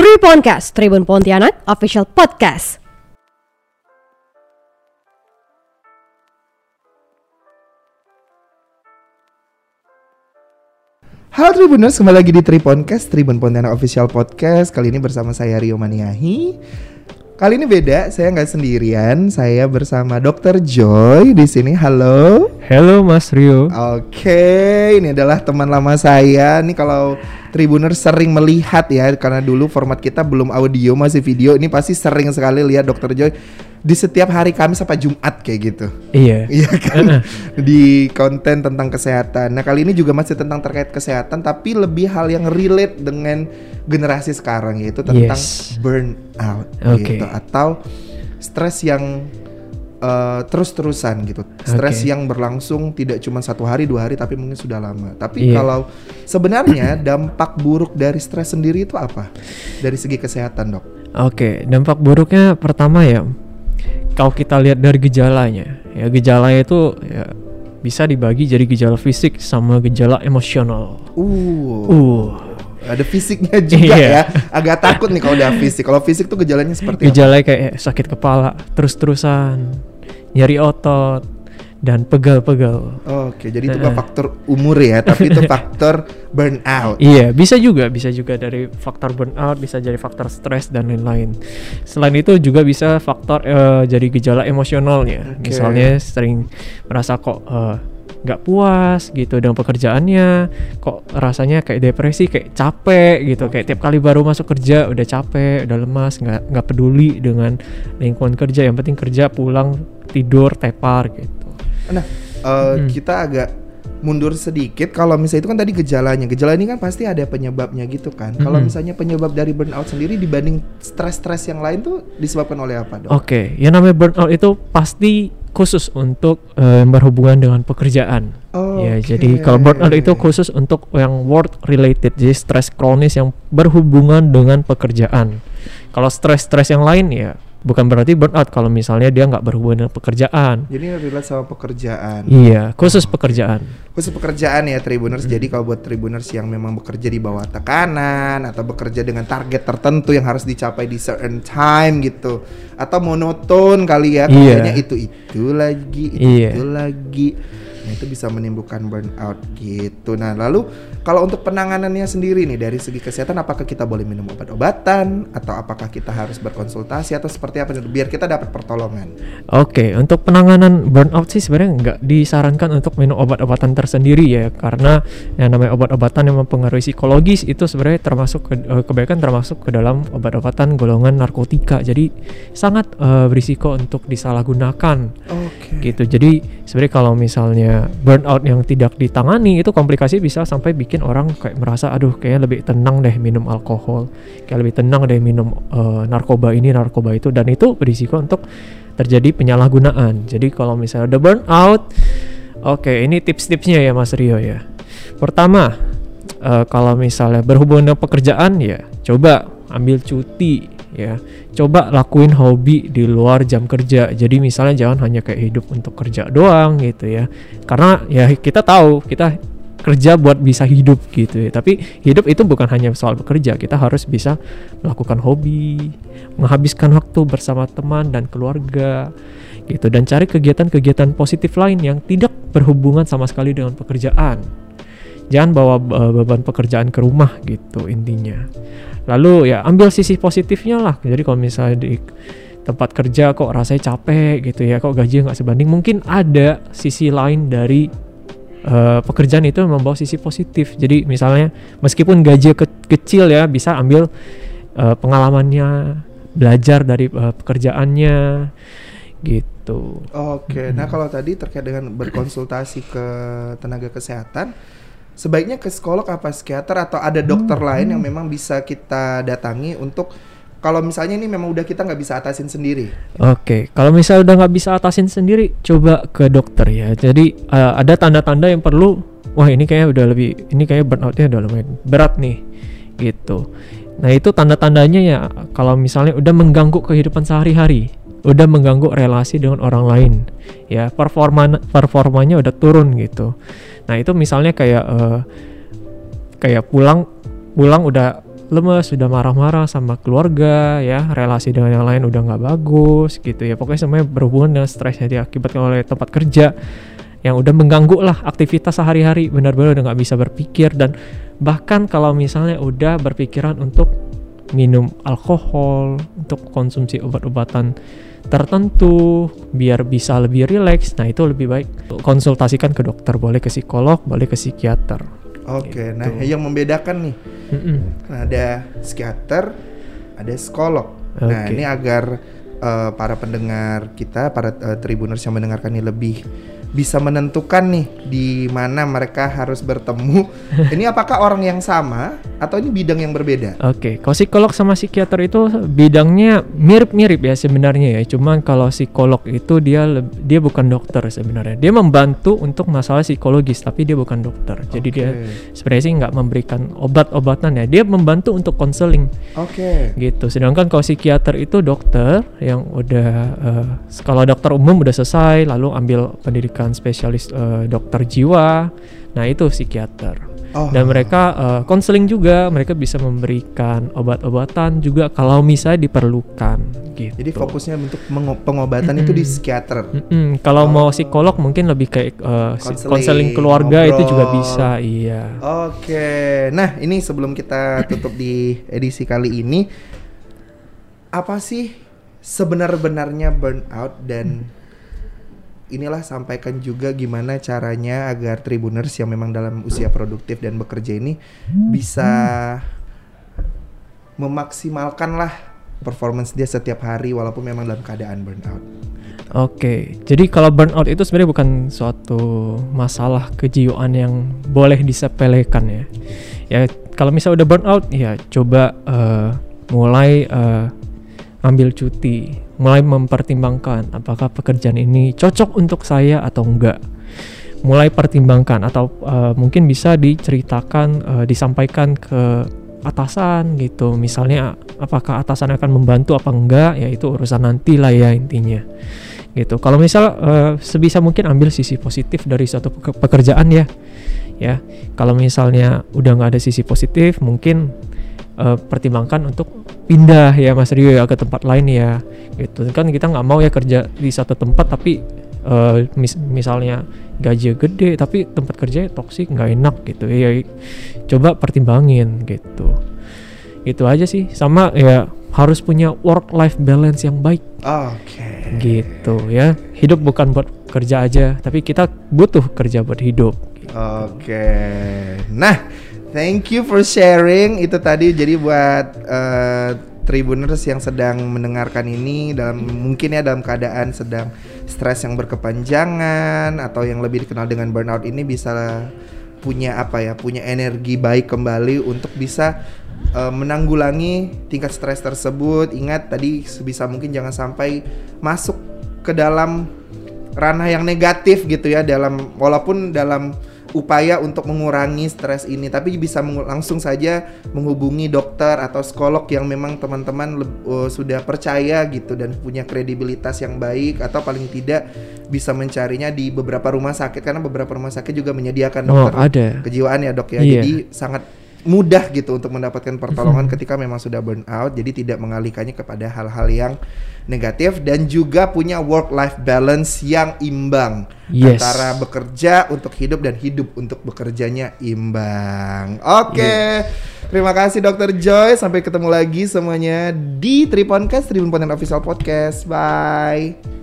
Tribun Tribun Pontianak Official Podcast. Halo Tribuners, kembali lagi di Triponcast, Tribun Pontianak Official Podcast. Kali ini bersama saya Rio Maniahi. Kali ini beda, saya nggak sendirian, saya bersama Dr. Joy di sini. Halo. Halo Mas Rio. Oke, ini adalah teman lama saya. Nih kalau Tribuners sering melihat ya, karena dulu format kita belum audio masih video. Ini pasti sering sekali lihat Dr. Joy di setiap hari Kamis sampai Jumat kayak gitu. Iya. Iya kan? di konten tentang kesehatan. Nah, kali ini juga masih tentang terkait kesehatan tapi lebih hal yang relate dengan generasi sekarang yaitu tentang Yes. burnout Oke. gitu atau stres yang uh, terus-terusan gitu. Stres Oke. yang berlangsung tidak cuma satu hari, dua hari tapi mungkin sudah lama. Tapi Iya. kalau sebenarnya dampak buruk dari stres sendiri itu apa? Dari segi kesehatan, Dok? Oke, dampak buruknya pertama ya, kalau kita lihat dari gejalanya, ya gejalanya itu ya bisa dibagi jadi gejala fisik sama gejala emosional. Uh. Uh, Ada fisiknya juga Iya. ya. Agak takut nih kalau udah fisik. Kalau fisik tuh gejalanya seperti apa? gejalanya kayak sakit kepala, terus-terusan, nyari otot, dan pegal-pegal. Oke, jadi itu Eh. bukan faktor umur ya, tapi itu faktor burnout. Iya, bisa juga, bisa juga dari faktor burnout, bisa jadi faktor stres dan lain-lain. Selain itu juga bisa faktor eh, jadi gejala emosionalnya. Oke. Misalnya sering merasa kok eh, nggak puas gitu dengan pekerjaannya, kok rasanya kayak depresi, kayak capek gitu, kayak tiap kali baru masuk kerja udah capek, udah lemas, nggak nggak peduli dengan lingkungan kerja. Yang penting kerja, pulang, tidur, tepar gitu. Nah, eh, Hmm. kita agak mundur sedikit. Kalau misalnya itu kan tadi gejalanya, gejala ini kan pasti ada penyebabnya gitu kan. Kalau Mm-mm. misalnya penyebab dari burnout sendiri dibanding stres-stres yang lain tuh disebabkan oleh apa dok? Oke, yang namanya burnout itu pasti khusus untuk yang berhubungan dengan pekerjaan. Ya, Oke. jadi kalau burnout itu khusus untuk yang work related, jadi stres kronis yang berhubungan dengan pekerjaan. Kalau stres-stres yang lain ya bukan berarti burnout kalau misalnya dia nggak berhubungan dengan pekerjaan. Jadi relate sama pekerjaan. Iya, khusus pekerjaan. khusus pekerjaan ya Tribuners. Hmm. Jadi kalau buat Tribuners yang memang bekerja di bawah tekanan atau bekerja dengan target tertentu yang harus dicapai di certain time gitu atau monoton kali ya Iya. kerjanya itu itu lagi itu, Iya. itu lagi. Nah, itu bisa menimbulkan burnout gitu. Nah, lalu kalau untuk penanganannya sendiri nih dari segi kesehatan apakah kita boleh minum obat-obatan atau apakah kita harus berkonsultasi atau seperti apa biar kita dapat pertolongan. Oke, untuk penanganan burnout sih sebenarnya nggak disarankan untuk minum obat-obatan tersendiri ya, karena yang namanya obat-obatan yang mempengaruhi psikologis itu sebenarnya termasuk ke, eh, kebanyakan termasuk ke dalam obat-obatan golongan narkotika, jadi sangat eh, berisiko untuk disalahgunakan Oke. gitu. Jadi sebenarnya kalau misalnya burnout yang tidak ditangani itu komplikasi bisa sampai bikin orang kayak merasa aduh kayaknya lebih tenang deh minum alkohol, kayak lebih tenang deh minum eh, narkoba ini narkoba itu dan itu berisiko untuk terjadi penyalahgunaan. Jadi kalau misalnya udah burnout, oke ini tips-tipsnya ya Mas Rio ya. Pertama, eh, kalau misalnya berhubungan dengan pekerjaan ya coba ambil cuti ya. Coba lakuin hobi di luar jam kerja. Jadi misalnya jangan hanya kayak hidup untuk kerja doang gitu ya. Karena ya kita tahu kita kerja buat bisa hidup gitu ya. Tapi hidup itu bukan hanya soal bekerja. Kita harus bisa melakukan hobi menghabiskan waktu bersama teman dan keluarga gitu. Dan cari kegiatan-kegiatan positif lain yang tidak berhubungan sama sekali dengan pekerjaan jangan bawa uh, beban pekerjaan ke rumah gitu intinya. Lalu ya ambil sisi positifnya lah. Jadi kalau misalnya di tempat kerja kok rasanya capek gitu ya kok gaji nggak sebanding mungkin ada sisi lain dari uh, pekerjaan itu membawa sisi positif. Jadi misalnya meskipun gaji ke- kecil ya bisa ambil uh, pengalamannya belajar dari uh, pekerjaannya gitu. Oke, nah kalau tadi terkait dengan berkonsultasi ke tenaga kesehatan, sebaiknya ke psikolog apa psikiater atau ada dokter lain yang memang bisa kita datangi untuk kalau misalnya ini memang udah kita nggak bisa atasin sendiri. Oke, kalau misalnya udah nggak bisa atasin sendiri, coba ke dokter ya. Jadi eh, ada tanda-tanda yang perlu. Wah ini kayaknya udah lebih, ini kayaknya burnoutnya udah lumayan berat nih, gitu. Nah itu tanda-tandanya ya kalau misalnya udah mengganggu kehidupan sehari-hari, udah mengganggu relasi dengan orang lain, ya performa performanya udah turun gitu. Nah itu misalnya kayak eh, kayak pulang pulang udah lemes, sudah marah-marah sama keluarga, ya relasi dengan yang lain udah nggak bagus gitu ya. Pokoknya semuanya berhubungan dengan stres yang diakibatkan oleh tempat kerja yang udah mengganggu lah aktivitas sehari-hari benar-benar udah nggak bisa berpikir dan bahkan kalau misalnya udah berpikiran untuk minum alkohol untuk konsumsi obat-obatan tertentu biar bisa lebih rileks nah itu lebih baik konsultasikan ke dokter boleh ke psikolog boleh ke psikiater Oke, Gitu. nah yang membedakan nih, Mm-mm. ada psikiater, ada psikolog. Nah Oke. ini agar eh, para pendengar kita, para eh, tribuners yang mendengarkan ini lebih bisa menentukan nih di mana mereka harus bertemu. ini apakah orang yang sama atau ini bidang yang berbeda? Oke, kalau psikolog sama psikiater itu bidangnya mirip-mirip ya sebenarnya ya. Cuman kalau psikolog itu dia dia bukan dokter sebenarnya. Dia membantu untuk masalah psikologis, tapi dia bukan dokter. Jadi dia Oke. sebenarnya sih nggak memberikan obat-obatan ya. Dia membantu untuk konseling Oke. gitu. Sedangkan kalau psikiater itu dokter yang udah eh, kalau dokter umum udah selesai, lalu ambil pendidikan spesialis eh, dokter jiwa. Nah itu psikiater Oh. dan mereka eh, konseling juga. Mereka bisa memberikan obat-obatan juga kalau misalnya diperlukan gitu. Jadi fokusnya untuk pengobatan itu di psikiater. Mm-mm, kalau mau psikolog mungkin lebih kayak si- Konseling, konseling keluarga itu juga ngobrol. bisa iya. Oke, nah ini sebelum kita tutup di edisi kali ini, apa sih sebenar-benarnya burnout dan inilah sampaikan juga gimana caranya agar tribuners yang memang dalam usia produktif dan bekerja ini bisa memaksimalkan lah performance dia setiap hari walaupun memang dalam keadaan burnout. Oke, jadi kalau burnout itu sebenarnya bukan suatu masalah kejiwaan yang boleh disepelekan ya. Ya kalau misalnya udah burnout, ya coba eh, mulai eh, ambil cuti, mulai mempertimbangkan apakah pekerjaan ini cocok untuk saya atau enggak. Mulai pertimbangkan atau eh, mungkin bisa diceritakan, eh, disampaikan ke atasan gitu. Misalnya apakah atasan akan membantu apa enggak, ya itu urusan nanti lah ya intinya gitu. Kalau misal eh, sebisa mungkin ambil sisi positif dari suatu peke- pekerjaan ya, ya. Kalau misalnya udah nggak ada sisi positif, mungkin eh, pertimbangkan untuk pindah ya Mas Rio ya ke tempat lain ya, gitu. Kan kita nggak mau ya kerja di satu tempat tapi eh, mis- misalnya gaji gede tapi tempat kerjanya toksik nggak enak gitu ya. Coba pertimbangin gitu. Itu aja sih. Sama ya harus punya work life balance yang baik Oke. gitu ya hidup bukan buat kerja aja tapi kita butuh kerja buat hidup Oke. Nah, thank you for sharing itu tadi jadi buat eh, tribuners yang sedang mendengarkan ini dalam mungkin ya dalam keadaan sedang stres yang berkepanjangan atau yang lebih dikenal dengan burnout ini bisa punya apa ya, punya energi baik kembali untuk bisa eh, menanggulangi tingkat stres tersebut. Ingat tadi sebisa mungkin jangan sampai masuk ke dalam ranah yang negatif gitu ya dalam walaupun dalam upaya untuk mengurangi stres ini tapi bisa langsung saja menghubungi dokter atau psikolog yang memang teman-teman eh, sudah percaya gitu dan punya kredibilitas yang baik atau paling tidak bisa mencarinya di beberapa rumah sakit karena beberapa rumah sakit juga menyediakan oh dokter ada kejiwaan ya dok ya Iya. jadi sangat mudah gitu untuk mendapatkan pertolongan ketika memang sudah burn out jadi tidak mengalihkannya kepada hal-hal yang negatif dan juga punya work life balance yang imbang Yes. antara bekerja untuk hidup dan hidup untuk bekerjanya imbang. Oke. Terima kasih Dokter Joy. Sampai ketemu lagi semuanya di Triponcast, Tribun Ponten Official Podcast. Bye.